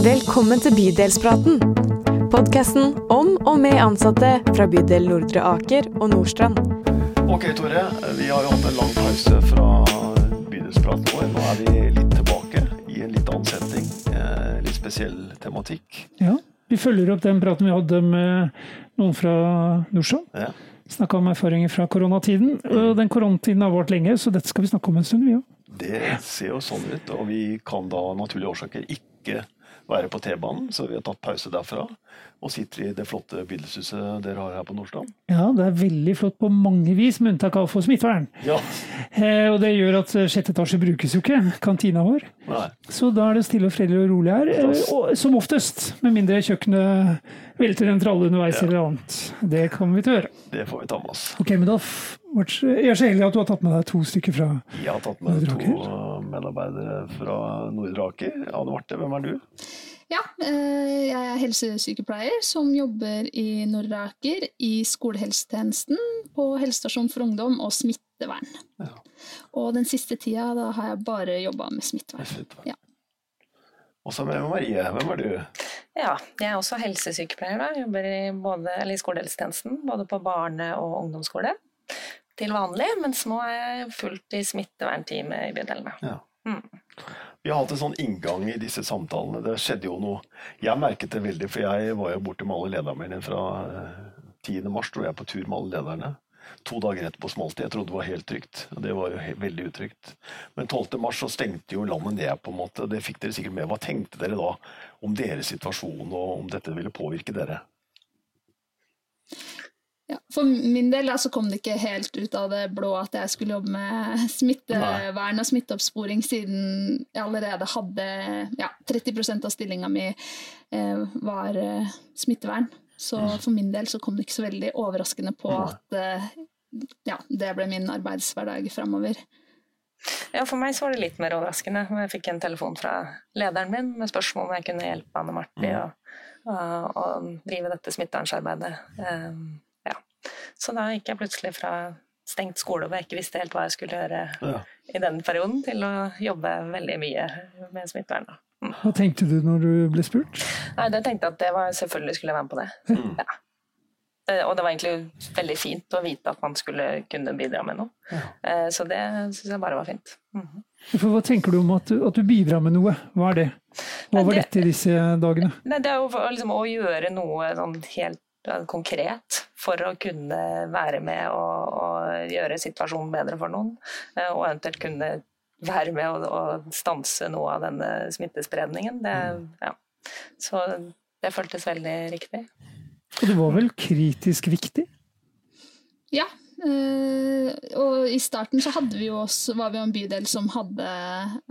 Velkommen til Bydelspraten. Podkasten om og med ansatte fra bydel Nordre Aker og Nordstrand. Ok, Tore. Vi har jo hatt en lang pause fra bydelspraten vår. Nå er vi litt tilbake i en litt annen setting. Eh, litt spesiell tematikk. Ja, vi følger opp den praten vi hadde med noen fra Nordstrand. Ja. Snakka om erfaringer fra koronatiden. Og den koronatiden har vart lenge, så dette skal vi snakke om en stund, vi òg. Det ser jo sånn ut, og vi kan da av naturlige årsaker ikke være på T-banen, så vi har tatt pause derfra. Og sitter i det flotte bydelshuset dere har her på Nordstrand. Ja, det er veldig flott på mange vis, med unntak av for smittevern. Ja. Eh, og det gjør at eh, sjette etasje brukes jo ikke, kantina vår. Nei. Så da er det stille og fredelig og rolig her. eh, Og, som oftest, med mindre kjøkkenet velter en tralle underveis Ja. eller annet. Det kommer vi til å gjøre. Det får vi ta med oss. Ok, men da f- Jeg er så heldig at du har tatt med deg to stykker fra Jeg har tatt med to medarbeidere fra Nordre Aker. Anne Marte, hvem er du? Ja, eh, jeg er helsesykepleier som jobber i Nordre Aker i skolehelsetjenesten på helsestasjon for ungdom og smittevern. Ja. Og den siste tida da har jeg bare jobba med smittevern. Ja. Og så med Marie. Hvem er du? Ja, jeg er også helsesykepleier. da. Jobber i, både, eller i skolehelsetjenesten, både på barne- og ungdomsskole til vanlig. Mens nå er jeg fullt i smittevernteamet i bydelene. Ja. Mm. Vi har hatt en sånn inngang i disse samtalene. Det skjedde jo noe Jeg merket det veldig, for jeg var jo borte med alle lederne mine fra eh, 10. mars, tror jeg, på tur med alle lederne. To dager etterpå smalt det. Jeg trodde det var helt trygt. og Det var jo veldig utrygt. Men 12. mars så stengte jo landet ned, på en måte. Det fikk dere sikkert med. Hva tenkte dere da om deres situasjon, og om dette ville påvirke dere? Ja, for min del så kom det ikke helt ut av det blå at jeg skulle jobbe med smittevern og smitteoppsporing, siden jeg allerede hadde ja, 30 av stillinga mi eh, var eh, smittevern. Så for min del så kom det ikke så veldig overraskende på at eh, ja, det ble min arbeidshverdag framover. Ja, For meg så var det litt mer overraskende. Jeg fikk en telefon fra lederen min med spørsmål om jeg kunne hjelpe Anne Marti å å drive dette smittevernarbeidet. Um, ja. Så da gikk jeg plutselig fra stengt skole hvor jeg ikke visste helt hva jeg skulle gjøre Ja. i den perioden, til å jobbe veldig mye med smittevern. Mm. Hva tenkte du når du ble spurt? Nei, jeg tenkte at det var selvfølgelig skulle jeg være med på det. Ja. Eh, Og det var egentlig veldig fint å vite at man skulle kunne bidra med noe. Ja. Så det syns jeg bare var fint. Mhm. For hva tenker du om at du, at du bidrar med noe? Hva er det? Hva var det- dette i disse dagene? Nei, det er jo for- liksom å gjøre noe sånn helt eh, konkret for å kunne være med og, og gjøre situasjonen bedre for noen. eh, Og eventuelt kunne være med å, å stanse noe av denne smittespredningen. Det, ja. Så det føltes veldig riktig. Og det var vel kritisk viktig? Ja, eh, og i starten så hadde vi jo også, var vi jo en bydel som hadde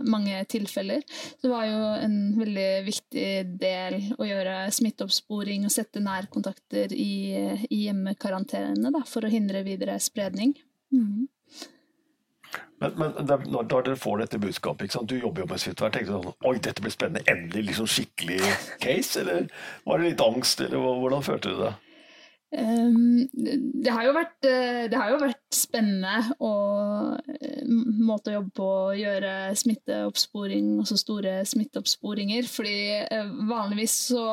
mange tilfeller. Det var jo en veldig viktig del å gjøre smitteoppsporing og sette nærkontakter i, i hjemmekarantene da, for å hindre videre spredning. Mhm. Men, men da, når dere får dette budskapet, du jobber jo med smittevern, tenkte du sånn Oi, dette blir spennende. Endelig liksom skikkelig case? Eller var det litt angst, eller hvordan følte du det? Um, det, har vært, eh, det har jo vært spennende og eh, måte å jobbe på å gjøre smitteoppsporing, også store smitteoppsporinger, fordi eh, vanligvis så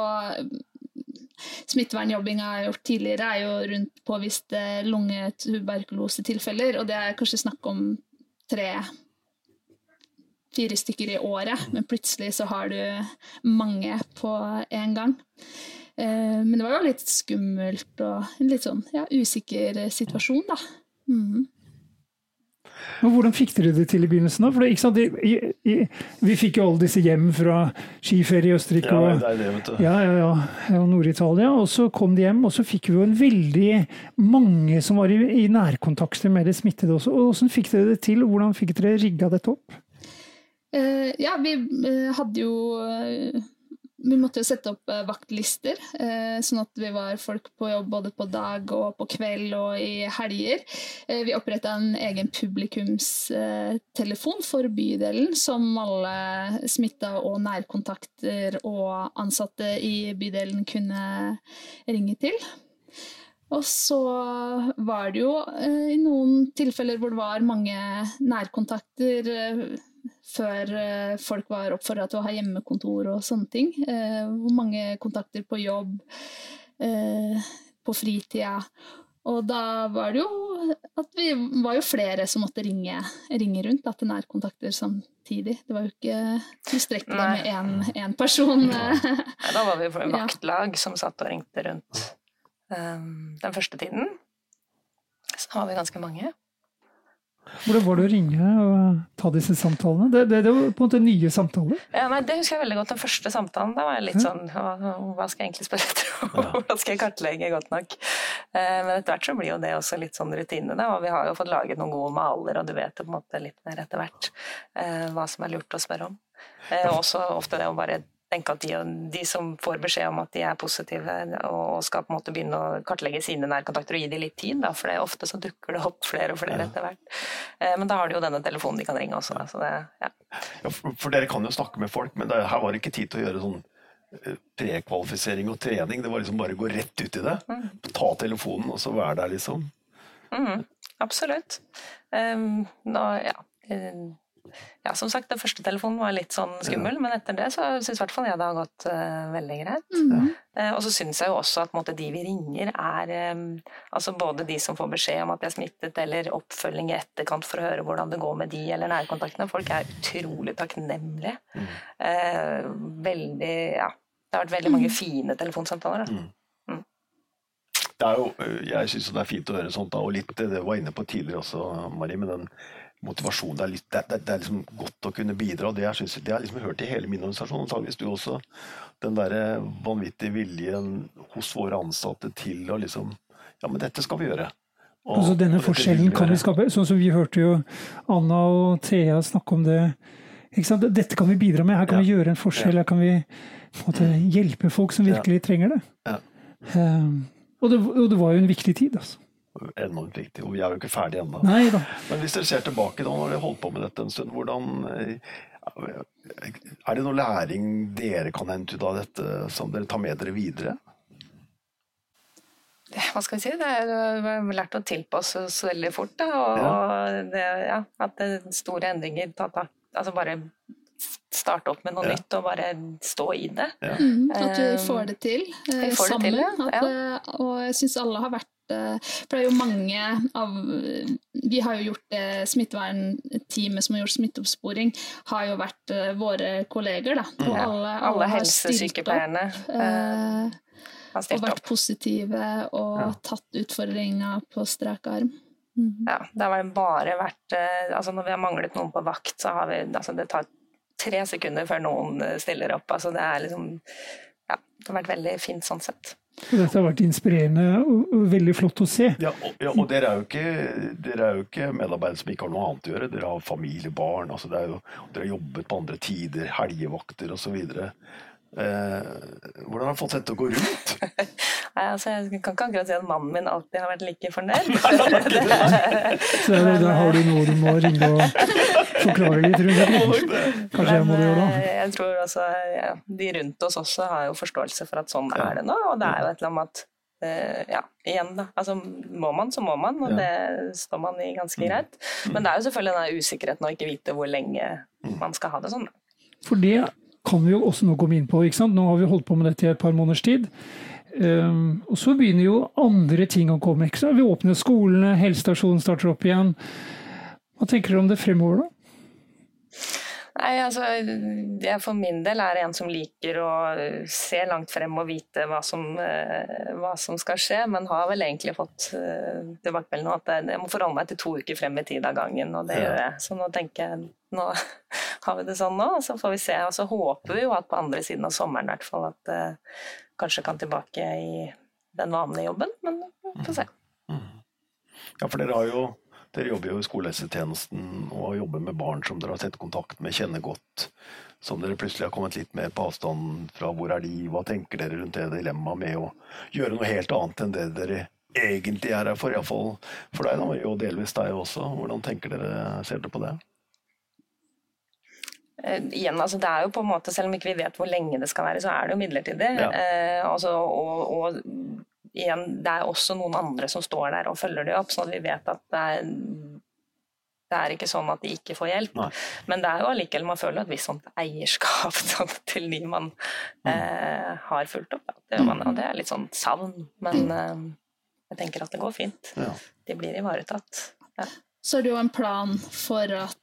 Smittevernjobbing jeg har gjort tidligere, er jo rundt påviste lungetuberkulosetilfeller, og det er kanskje snakk om tre fire stykker i året, men plutselig så har du mange på en gang. Eh, Men det var jo litt skummelt og en litt sånn ja, usikker situasjon, da. Mhm. Og hvordan fikk dere det til i begynnelsen? da? For det, ikke sant, i, i, i, vi fikk jo alle disse hjem fra skiferie i Østerrike Ja, og det er det, vet du. ja, ja, ja, og Nord-Italia. Og så kom de hjem, og så fikk vi jo en veldig mange som var i, i nærkontakter med det smittede også. Og Hvordan fikk dere det til? og Hvordan fikk dere rigga dette opp? Eh, ja, vi eh, hadde jo eh, Vi måtte jo sette opp eh, vaktlister, eh, sånn at vi var folk på jobb både på dag og på kveld og i helger. Eh, vi oppretta en egen publikumstelefon for bydelen, som alle smitta og nærkontakter og ansatte i bydelen kunne ringe til. Og så var det jo i noen tilfeller hvor det var mange nærkontakter, før eh, folk var oppfordra til å ha hjemmekontor og sånne ting. Eh, hvor mange kontakter på jobb, eh, på fritida. Og da var det jo at vi var jo flere som måtte ringe, ringe rundt da, til nærkontakter samtidig. Det var jo ikke tilstrekkelig med én person. Nei, da var vi et vaktlag som satt og ringte rundt um, den første tiden. Så var vi ganske mange. Hvordan var det å ringe og ta disse samtalene? Det, det, det var på en måte nye samtaler. Ja, nei, det husker jeg veldig godt. Den første samtalen da var jeg litt sånn Hva, skal jeg egentlig spørre etter? Hvordan skal jeg kartlegge godt nok? Eh, men etter hvert så blir jo det også litt sånn rutine. Da. Og vi har jo fått laget noen gode maler, og du vet på en måte litt mer etter hvert eh, hva som er lurt å spørre om. Eh, også ofte det å bare tenke at de, de, som får beskjed om at de er positive og skal på en måte begynne å kartlegge sine nærkontakter og gi dem litt tid, da, for det, ofte så dukker det opp flere og flere etter hvert. Eh, men da har de jo denne telefonen de kan ringe også. Da, så det, ja. Ja, for, dere kan jo snakke med folk, men det, her var det ikke tid til å gjøre sånn eh, prekvalifisering og trening. Det var liksom bare å gå rett ut i det. Ta telefonen og så være der, liksom. Mm, absolutt. Um, nå, ja. Ja, som sagt, den første telefonen var litt sånn skummel, men etter det så syns i hvert fall jeg det har gått uh, veldig greit. Mm -hmm. uh, og så syns jeg jo også at måte, de vi ringer, er um, altså både de som får beskjed om at de er smittet, eller oppfølging i etterkant for å høre hvordan det går med de eller nærkontaktene. Folk er utrolig takknemlige. Mm. Eh, veldig Ja. Det har vært veldig mange fine telefonsamtaler. Da. Mm. Det er jo, jeg syns det er fint å høre sånt, da, og litt det du var inne på tidligere også, Marie, med den motivasjonen. Det er, litt, det, det, det er liksom godt å kunne bidra, det, jeg synes, det har jeg liksom hørt i hele min organisasjon, antakeligvis du også. Den derre vanvittige viljen hos våre ansatte til å liksom Ja, men dette skal vi gjøre. Og- Altså denne forskjellen kan vi skape. Sånn som vi hørte jo Anna og Thea snakke om det. Dette kan vi bidra med. Her kan Ja. vi gjøre en forskjell. Her kan vi måte, hjelpe folk som virkelig trenger det. Ja. Um, og, det og det var jo en viktig tid, altså. Enormt viktig. Og vi er jo ikke ferdige ennå. Men hvis dere ser tilbake, da når dere holdt på med dette en stund, hvordan eh, Er det noe læring dere kan hente ut av dette som dere tar med dere videre? hva skal vi si, det er, vi har lært å tilpasse oss veldig fort. Da, og, ja. det, ja, at det er store endringer ta, ta, altså bare starte opp med noe Ja. nytt og bare stå i det. Mm, at vi Eh, får det til eh, får sammen. det til, ja. At, eh, og jeg syns alle har vært eh, For det er jo mange av Vi har jo gjort det smittevernteamet som har gjort smitteoppsporing, har jo vært eh, våre kolleger, da. Og Ja, alle, Alle har stilt opp. helsesykepleierne eh, eh, og vært positive og Ja. tatt utfordringa på strak arm. Mm. Ja, det har bare vært eh, altså Når vi har manglet noen på vakt, så har vi altså Det tar tre sekunder før noen eh, stiller opp. Altså det er liksom Ja, det har vært veldig fint sånn sett. Dette har vært inspirerende og, veldig flott å se. Ja, og, ja, og dere er, jo ikke, dere er jo ikke medarbeidere som ikke har noe annet å gjøre. Dere har familie, barn. Altså det er jo, dere har jobbet på andre tider, helgevakter osv. Eh, hvordan har dere fått dette til å gå rundt? Nei, altså Jeg kan ikke akkurat si at mannen min alltid har vært like fornøyd. Nei, det det. Så da der har du noe du må ringe og forklare litt rundt. det. Kanskje jeg må det gjøre det. eh, jeg tror ja, de rundt oss også har jo forståelse for at sånn er det nå. Og det er jo et eller annet med at eh, ja, igjen da. Altså, må man, så må man, og det står man i ganske greit. Men det er jo selvfølgelig den usikkerheten å ikke vite hvor lenge man skal ha det sånn. For det kan vi jo også nå komme inn på. ikke sant? Nå har vi holdt på med dette i et par måneders tid. Um, og så begynner jo andre ting å komme. ikke sant? Vi åpner skolene, helsestasjonen starter opp igjen. Hva tenker dere om det fremover, da? Nei, altså, jeg for min del er en som liker å se langt frem og vite hva som, eh, hva som skal skje, men har vel egentlig fått uh, tilbakemelding om at jeg- må forholde meg til to uker frem i tid av gangen, og det Ja. gjør jeg. Så nå tenker jeg nå har vi det sånn nå, så får vi se. Og så håper vi jo at på andre siden av sommeren i hvert fall at det kanskje kan tilbake i den vanlige jobben, men vi får se. Ja, for dere, har jo, dere jobber jo i skolehelsetjenesten og jobber med barn som dere har sett kontakt med, kjenner godt. Som dere plutselig har kommet litt mer på avstand fra. Hvor er de? Hva tenker dere rundt det dilemmaet med å gjøre noe helt annet enn det dere egentlig er her for? Iallfall for deg, da, og delvis deg også. Hvordan tenker dere, ser dere på det? Eh, igjen, altså det er jo på en måte, Selv om ikke vi vet hvor lenge det skal være, så er det jo midlertidig. Ja. Eh, altså, og, og igjen, det er også noen andre som står der og følger det opp, sånn at vi vet at det er det er ikke sånn at de ikke får hjelp. Nei. Men det er jo allikevel, man føler et visst sånt eierskap sånn, til de man Mm. eh, har fulgt opp. Det, man, og det er litt sånn savn, men eh, jeg tenker at det går fint. Ja. De blir ivaretatt. Ja. Så er det jo en plan for at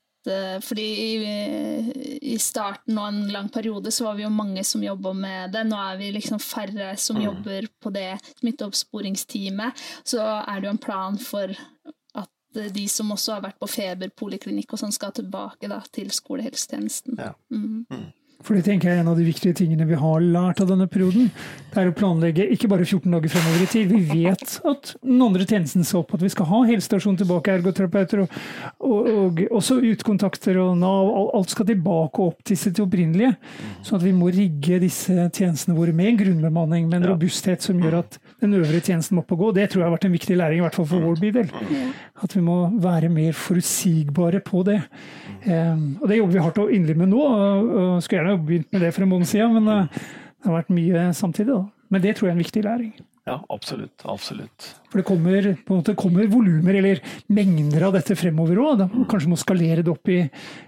fordi i, i starten og en lang periode så var vi jo mange som jobba med det. Nå er vi liksom færre som Mm. jobber på det smitteoppsporingsteamet. Så er det jo en plan for at eh, de som også har vært på feberpoliklinikk og sånn, skal tilbake da, til skolehelsetjenesten. Ja. Mm. For det tenker jeg er en av de viktige tingene vi har lært av denne perioden. Det er å planlegge ikke bare 14 dager fremover i tid. Vi vet at den andre tjenesten så opp at vi skal ha helsestasjon tilbake, ergoterapeuter og, og, og også utkontakter og Nav. Alt skal tilbake og opp til sitt opprinnelige. Sånn at vi må rigge disse tjenestene våre med en grunnbemanning, med en robusthet som gjør at den øvrige tjenesten må opp og gå. Det tror jeg har vært en viktig læring, i hvert fall for vår bydel. At vi må være mer forutsigbare på det. Um, og det jobber vi hardt og inderlig med nå. og, og Skulle gjerne begynt med det for en måned siden, men uh, det har vært mye samtidig. Da. Men det tror jeg er en viktig læring. ja, absolutt. Absolutt. For det kommer, på en måte kommer volumer eller mengder av dette fremover òg. Kanskje må skalere det opp i,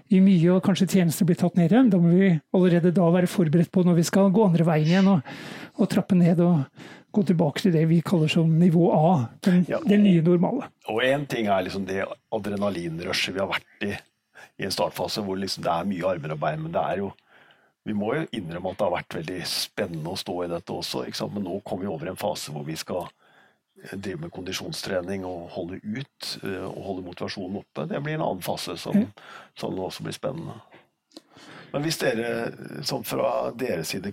i mye, og kanskje tjenester blir tatt ned igjen. Da må vi allerede da være forberedt på når vi skal gå andre veien igjen og, og trappe ned og gå tilbake til det vi kaller som nivå A. Den, Ja. det nye normale. Og én ting er liksom det adrenalinrushet vi har vært i i en startfase hvor liksom det er mye armer og bein, men det er jo vi må jo innrømme at det har vært veldig spennende å stå i dette også. Men nå kommer vi over i en fase hvor vi skal eh, drive med kondisjonstrening og holde ut eh, og holde motivasjonen oppe. Det blir en annen fase som, som også blir spennende. Men hvis dere, sånn fra deres side,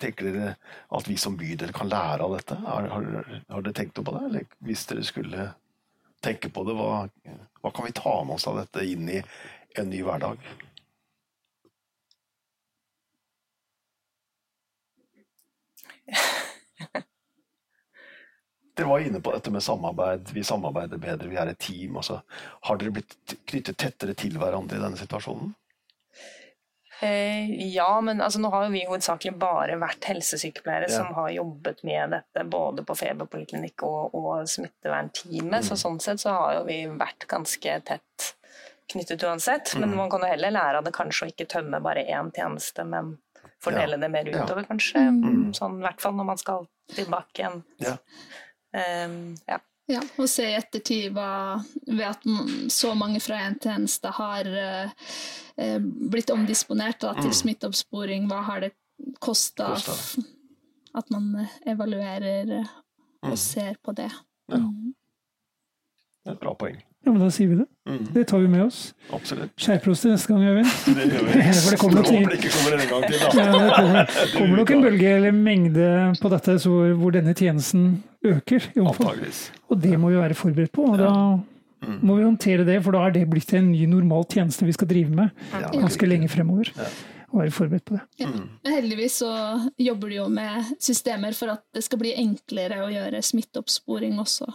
tenker dere at vi som bydel kan lære av dette? Har, har, har dere tenkt noe på det? Eller hvis dere skulle tenke på det, hva, hva kan vi ta med oss av dette inn i en ny hverdag? Dere var inne på dette med samarbeid. Vi samarbeider bedre, vi er et team. Altså, har dere blitt knyttet tettere til hverandre i denne situasjonen? Eh, ja, men altså, nå har vi hovedsakelig bare vært helsesykepleiere Ja. som har jobbet med dette både på feberpoliklinikk og, og smittevernteamet. Mm. Så sånn sett så har jo vi vært ganske tett knyttet uansett. Mm. Men man kan jo heller lære av det kanskje å ikke tømme bare én tjeneste, men fordele det mer Ja. utover, kanskje. Sånn, I hvert fall når man skal tilbake igjen. Ja. Um, ja. Ja, og se i ettertid hva, ved at så mange fra en tjeneste har eh, eh, blitt omdisponert da, til smitteoppsporing. Hva har det kosta at man eh, evaluerer og og ser på det? Ja. Det er et bra poeng. Ja, men da sier vi det. Mm, Det tar vi med oss. absolutt. Skjerper oss til neste gang, Øyvind. Det gjør vi. For det kommer nok det ikke kommer en gang til, Ja, det kommer, kommer nok en bølge eller mengde på dette så, hvor denne tjenesten øker. i omfang. Og det må vi være forberedt på. og Da må vi håndtere det, for da er det blitt en ny normal tjeneste vi skal drive med Ja, ganske lenge fremover. Og være forberedt på det. Ja. Heldigvis så jobber de jo med systemer for at det skal bli enklere å gjøre smitteoppsporing også.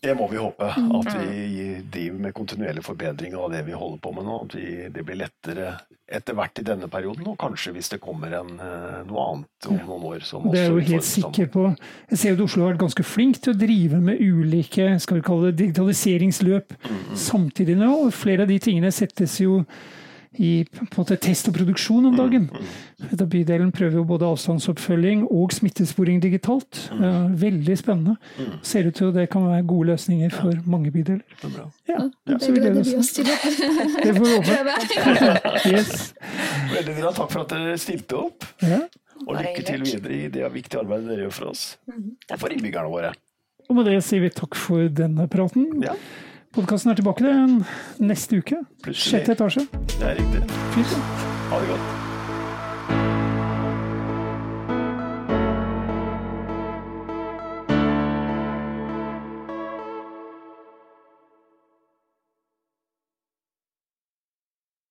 Det må vi håpe. At vi driver med kontinuerlig forbedring av det vi holder på med nå. At vi, det blir lettere etter hvert i denne perioden, og kanskje hvis det kommer en, eh, noe annet om noen år. Som Det er jo helt sikker på. Jeg ser at Oslo har vært ganske flink til å drive med ulike skal vi kalle det, digitaliseringsløp samtidig nå. og Flere av de tingene settes jo i på en måte test og produksjon om dagen. Da bydelen prøver jo både avstandsoppfølging og smittesporing digitalt. Er veldig spennende. Ser ut til at det kan være gode løsninger for mange bydeler. Det er. Ja, Det så vi gleder oss. Det får vi håpe. Yes. Veldig bra. Takk for at dere stilte opp. Og lykke til videre i det viktige arbeidet dere gjør for oss. Og for innbyggerne våre. Og med det sier vi takk for denne praten. Ja, Podkasten er tilbake neste uke. Plutselig. Sjette etasje. det er riktig. Fint. Ha det godt.